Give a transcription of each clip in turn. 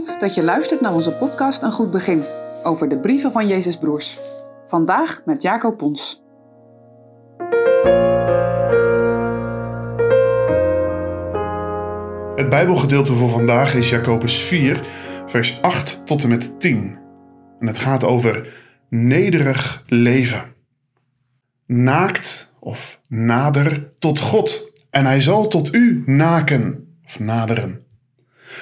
Dat je luistert naar onze podcast Een Goed Begin over de brieven van Jezus Broers. Vandaag met Jacob Pons. Het Bijbelgedeelte voor vandaag is Jacobus 4, vers 8 tot en met 10. En het gaat over nederig leven. Naakt of nader tot God, en hij zal tot u naken of naderen.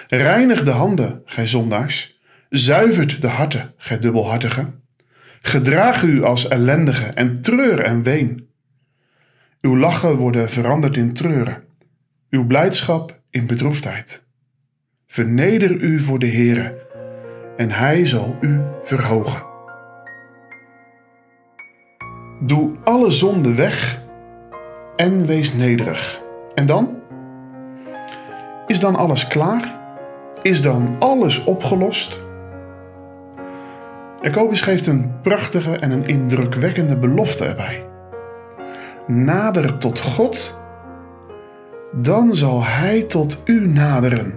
Reinig de handen, gij zondaars. Zuivert de harten, gij dubbelhartigen. Gedraag u als ellendige en treur en ween. Uw lachen worden veranderd in treuren, uw blijdschap in bedroefdheid. Verneder u voor de Heere, en Hij zal u verhogen. Doe alle zonde weg en wees nederig. En dan? Is dan alles klaar? Is dan alles opgelost? Jacobus geeft een prachtige en een indrukwekkende belofte erbij. Nader tot God, dan zal Hij tot u naderen.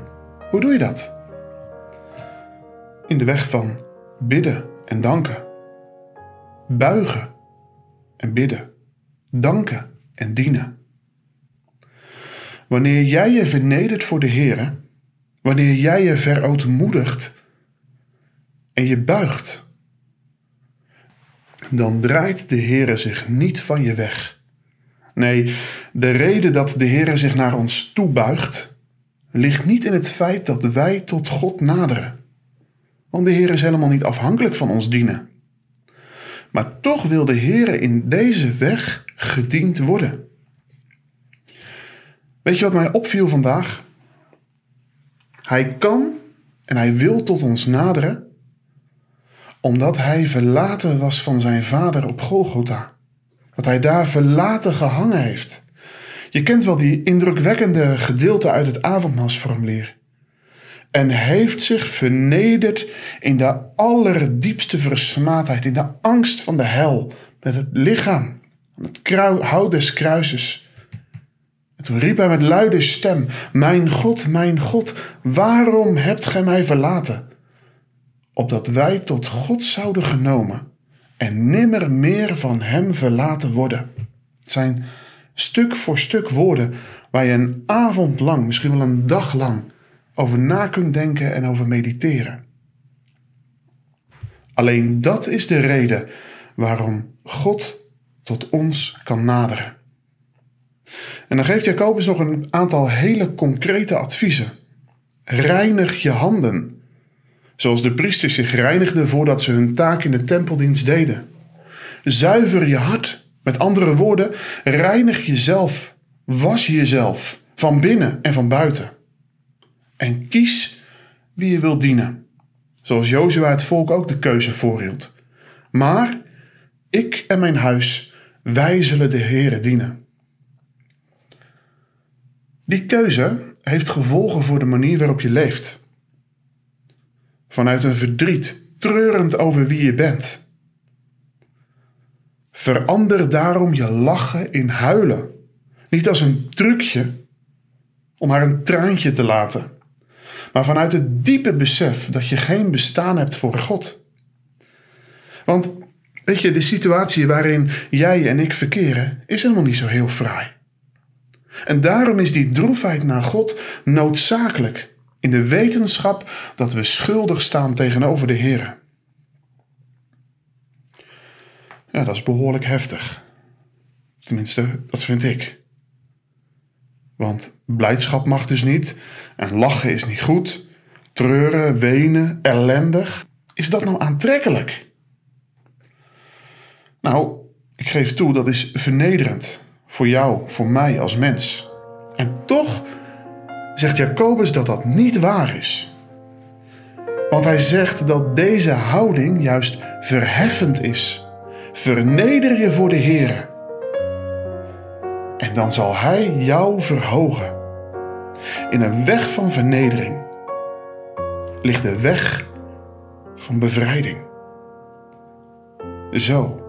Hoe doe je dat? In de weg van bidden en danken. Buigen en bidden. Danken en dienen. Wanneer jij je vernedert voor de Heer, wanneer jij je verootmoedigt en je buigt, dan draait de Heere zich niet van je weg. Nee, de reden dat de Heere zich naar ons toebuigt, ligt niet in het feit dat wij tot God naderen. Want de Heer is helemaal niet afhankelijk van ons dienen. Maar toch wil de Heer in deze weg gediend worden. Weet je wat mij opviel vandaag? Hij kan en hij wil tot ons naderen, omdat hij verlaten was van zijn vader op Golgotha. Dat hij daar verlaten gehangen heeft. Je kent wel die indrukwekkende gedeelte uit het avondmaalsformulier. En heeft zich vernederd in de allerdiepste versmaadheid, in de angst van de hel, met het lichaam het hout des kruises en toen riep hij met luide stem: Mijn God, mijn God, waarom hebt gij mij verlaten? Opdat wij tot God zouden genomen en nimmer meer van Hem verlaten worden. Het zijn stuk voor stuk woorden waar je een avond lang, misschien wel een dag lang, over na kunt denken en over mediteren. Alleen dat is de reden waarom God tot ons kan naderen. En dan geeft Jacobus nog een aantal hele concrete adviezen. Reinig je handen, zoals de priesters zich reinigden voordat ze hun taak in de tempeldienst deden. Zuiver je hart, met andere woorden, reinig jezelf, was jezelf, van binnen en van buiten. En kies wie je wilt dienen, zoals Jozua het volk ook de keuze voorhield. Maar ik en mijn huis, wij zullen de Heere dienen. Die keuze heeft gevolgen voor de manier waarop je leeft. Vanuit een verdriet, treurend over wie je bent. Verander daarom je lachen in huilen. Niet als een trucje om haar een traantje te laten, maar vanuit het diepe besef dat je geen bestaan hebt voor God. Want weet je, de situatie waarin jij en ik verkeren is helemaal niet zo heel fraai. En daarom is die droefheid naar God noodzakelijk in de wetenschap dat we schuldig staan tegenover de Heer. Ja, dat is behoorlijk heftig. Tenminste, dat vind ik. Want blijdschap mag dus niet en lachen is niet goed. Treuren, wenen, ellendig. Is dat nou aantrekkelijk? Nou, ik geef toe, dat is vernederend voor jou, voor mij als mens. En toch zegt Jacobus dat dat niet waar is. Want hij zegt dat deze houding juist verheffend is. Verneder je voor de Heer. En dan zal Hij jou verhogen. In een weg van vernedering ligt de weg van bevrijding. Zo,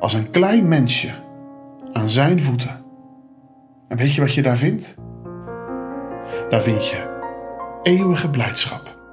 als een klein mensje aan zijn voeten. En weet je wat je daar vindt? Daar vind je eeuwige blijdschap.